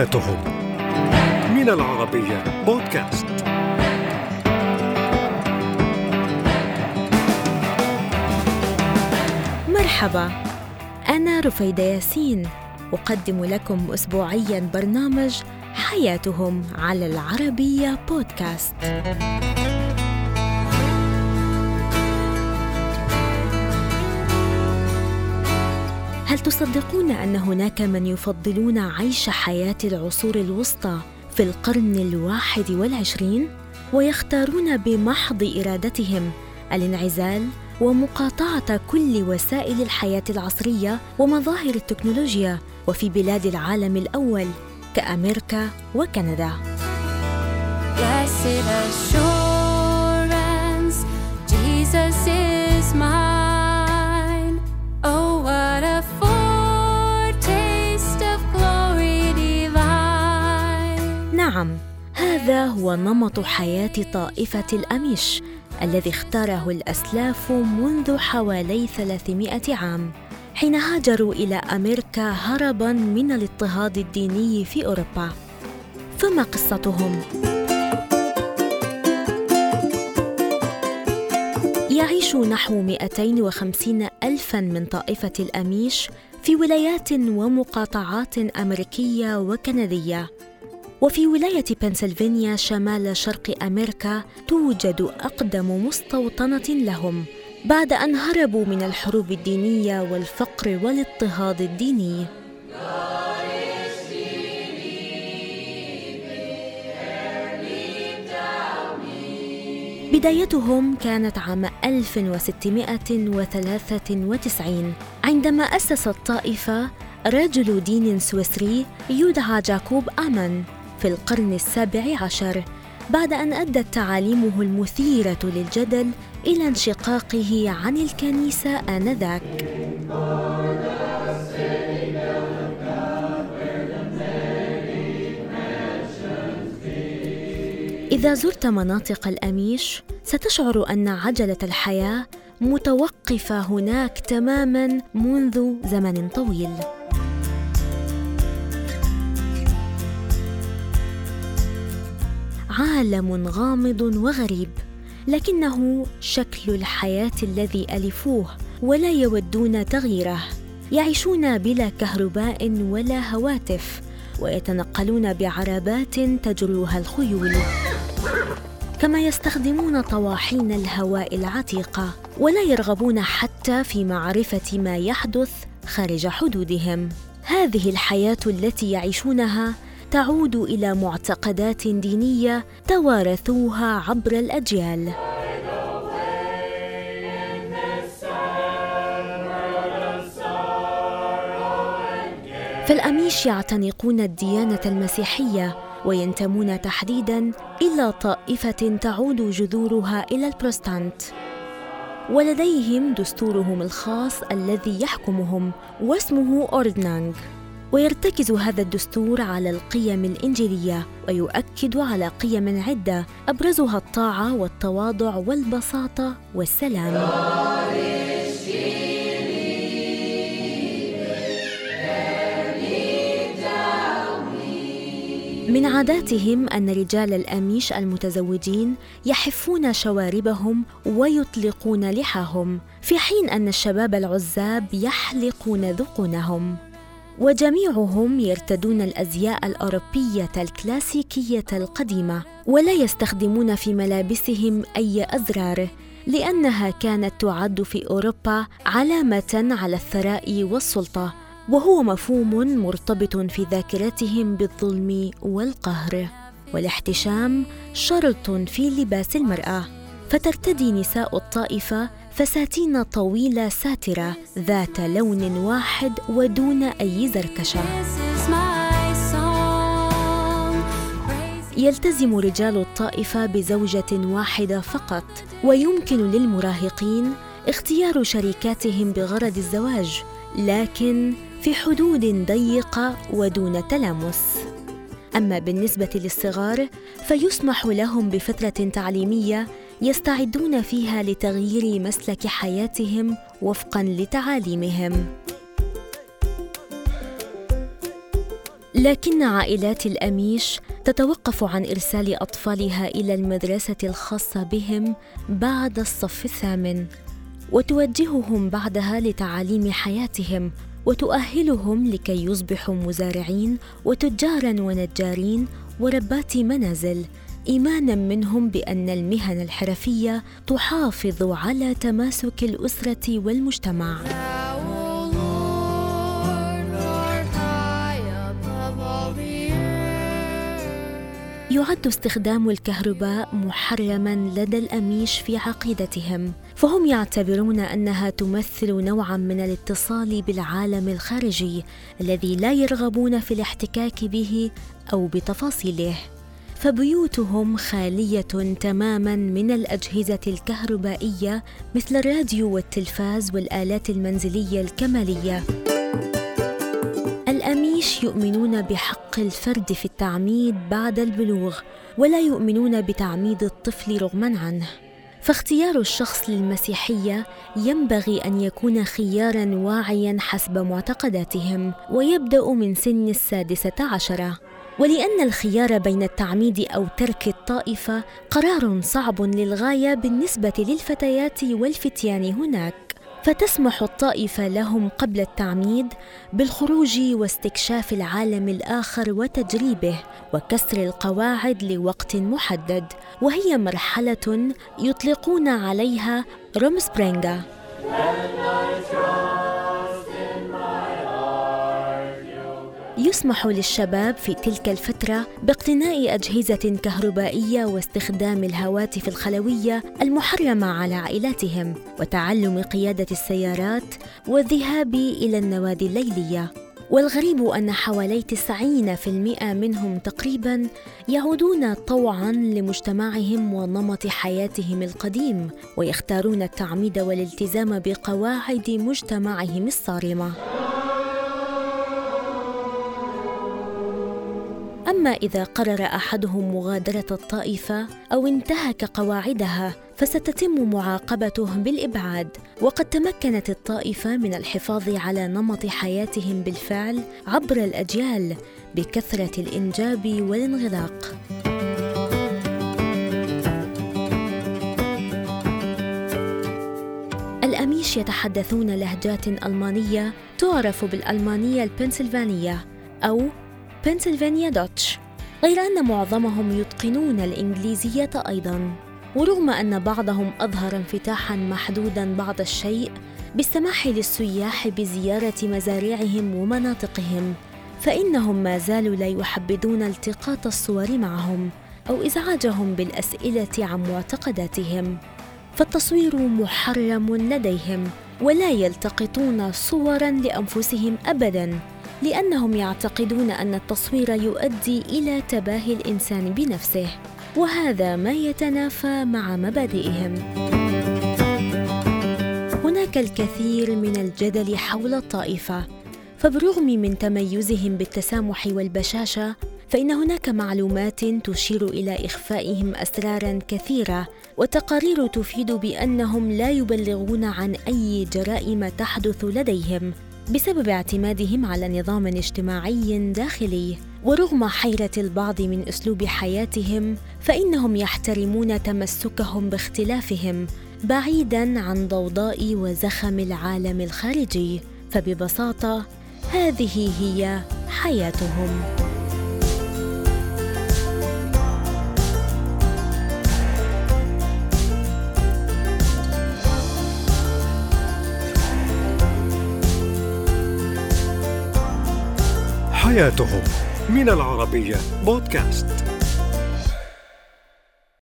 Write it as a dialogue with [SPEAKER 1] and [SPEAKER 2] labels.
[SPEAKER 1] حياتهم. من العربية بودكاست.
[SPEAKER 2] مرحبا. أنا رفيدة ياسين. أقدم لكم أسبوعيا برنامج حياتهم على العربية بودكاست. هل تصدقون أن هناك من يفضلون عيش حياة العصور الوسطى في القرن الواحد والعشرين ويختارون بمحض إرادتهم الانعزال ومقاطعة كل وسائل الحياة العصرية ومظاهر التكنولوجيا وفي بلاد العالم الأول كأمريكا وكندا
[SPEAKER 3] Blessed assurance, Jesus is mine.
[SPEAKER 2] نعم هذا هو نمط حياة طائفة الأميش الذي اختاره الأسلاف منذ حوالي 300 عام حين هاجروا إلى أمريكا هربا من الاضطهاد الديني في أوروبا. فما قصتهم؟ يعيش نحو 250 ألفا من طائفة الأميش في ولايات ومقاطعات أمريكية وكندية. وفي ولاية بنسلفانيا شمال شرق أمريكا توجد أقدم مستوطنة لهم بعد أن هربوا من الحروب الدينية والفقر والاضطهاد الديني. بدايتهم كانت عام 1693 عندما أسس الطائفة رجل دين سويسري يدعى جاكوب آمان في القرن السابع عشر بعد أن أدت تعاليمه المثيرة للجدل إلى انشقاقه عن الكنيسة آنذاك إذا زرت مناطق الأميش ستشعر أن عجلة الحياة متوقفة هناك تماما منذ زمن طويل. عالم غامض وغريب لكنه شكل الحياة الذي ألفوه ولا يودون تغييره. يعيشون بلا كهرباء ولا هواتف ويتنقلون بعربات تجرها الخيول. كما يستخدمون طواحين الهواء العتيقة ولا يرغبون حتى في معرفة ما يحدث خارج حدودهم هذه الحياة التي يعيشونها تعود إلى معتقدات دينية توارثوها عبر الأجيال. فالأميش يعتنقون الديانة المسيحية وينتمون تحديدا إلى طائفة تعود جذورها إلى البروستانت. ولديهم دستورهم الخاص الذي يحكمهم واسمه أوردنانغ. ويرتكز هذا الدستور على القيم الإنجيلية ويؤكد على قيم عدة أبرزها الطاعة والتواضع والبساطة والسلام. من عاداتهم أن رجال الأميش المتزوجين يحفون شواربهم ويطلقون لحاهم في حين أن الشباب العزاب يحلقون ذقونهم. وجميعهم يرتدون الأزياء الأوروبية الكلاسيكية القديمة ولا يستخدمون في ملابسهم أي أزرار لأنها كانت تعد في أوروبا علامة على الثراء والسلطة وهو مفهوم مرتبط في ذاكرتهم بالظلم والقهر والاحتشام شرط في لباس المرأة فترتدي نساء الطائفة فساتين طويلة ساترة ذات لون واحد ودون
[SPEAKER 3] song. Praise
[SPEAKER 2] يلتزم رجال الطائفة بزوجة واحدة فقط ويمكن للمراهقين اختيار شريكاتهم بغرض الزواج لكن في حدود ضيقة ودون تلامس أما بالنسبة للصغار فيسمح لهم بفترة تعليمية يستعدون فيها لتغيير مسلك حياتهم وفقا لتعاليمهم. لكن عائلات الأميش تتوقف عن إرسال أطفالها إلى المدرسة الخاصة بهم بعد الصف الثامن وتوجههم بعدها لتعاليم حياتهم وتؤهلهم لكي يصبحوا مزارعين وتجارا ونجارين وربات منازل إيمانا منهم بأن المهن الحرفية تحافظ على تماسك الأسرة والمجتمع. يعد استخدام الكهرباء محرما لدى الأميش في عقيدتهم فهم يعتبرون أنها تمثل نوعا من الاتصال بالعالم الخارجي الذي لا يرغبون في الاحتكاك به أو بتفاصيله فبيوتهم خالية تماما من الأجهزة الكهربائية مثل الراديو والتلفاز والآلات المنزلية الكمالية. الأميش يؤمنون بحق الفرد في التعميد بعد البلوغ ولا يؤمنون بتعميد الطفل رغما عنه. فاختيار الشخص للمسيحية ينبغي أن يكون خيارا واعيا حسب معتقداتهم ويبدأ من سن السادسة عشرة. ولأن الخيار بين التعميد أو ترك الطائفه قرار صعب للغاية بالنسبة للفتيات والفتيان هناك. فتسمح الطائفه لهم قبل التعميد بالخروج واستكشاف العالم الآخر وتجريبه وكسر القواعد لوقت محدد وهي مرحلة يطلقون عليها رومسبرينغا يسمح للشباب في تلك الفترة باقتناء أجهزة كهربائية واستخدام الهواتف الخلوية المحرمة على عائلاتهم وتعلم قيادة السيارات والذهاب إلى النوادي الليلية. والغريب أن حوالي 90% منهم تقريبا يعودون طوعا لمجتمعهم ونمط حياتهم القديم ويختارون التعميد والالتزام بقواعد مجتمعهم الصارمة. أما إذا قرر أحدهم مغادرة الطائفة أو انتهك قواعدها فستتم معاقبته بالإبعاد. وقد تمكنت الطائفة من الحفاظ على نمط حياتهم بالفعل عبر الأجيال بكثرة الإنجاب والانغلاق. الأميش يتحدثون لهجات ألمانية تعرف بالألمانية البنسلفانية أو بنسلفانيا دوتش. غير أن معظمهم يتقنون الإنجليزية أيضاً. ورغم أن بعضهم أظهر انفتاحاً محدوداً بعض الشيء بالسماح للسياح بزيارة مزارعهم ومناطقهم فإنهم ما زالوا لا يحبذون التقاط الصور معهم أو إزعاجهم بالأسئلة عن معتقداتهم. فالتصوير محرم لديهم ولا يلتقطون صورا لأنفسهم ابدا. لأنهم يعتقدون أن التصوير يؤدي إلى تباهي الإنسان بنفسه وهذا ما يتنافى مع مبادئهم. هناك الكثير من الجدل حول الطائفة فبالرغم من تميزهم بالتسامح والبشاشة فإن هناك معلومات تشير إلى إخفائهم أسرارا كثيرة وتقارير تفيد بأنهم لا يبلغون عن أي جرائم تحدث لديهم. بسبب اعتمادهم على نظام اجتماعي داخلي. ورغم حيرة البعض من أسلوب حياتهم فإنهم يحترمون تمسكهم باختلافهم بعيدا عن ضوضاء وزخم العالم الخارجي. فببساطة هذه هي حياتهم.
[SPEAKER 1] حياتهم من العربية بودكاست.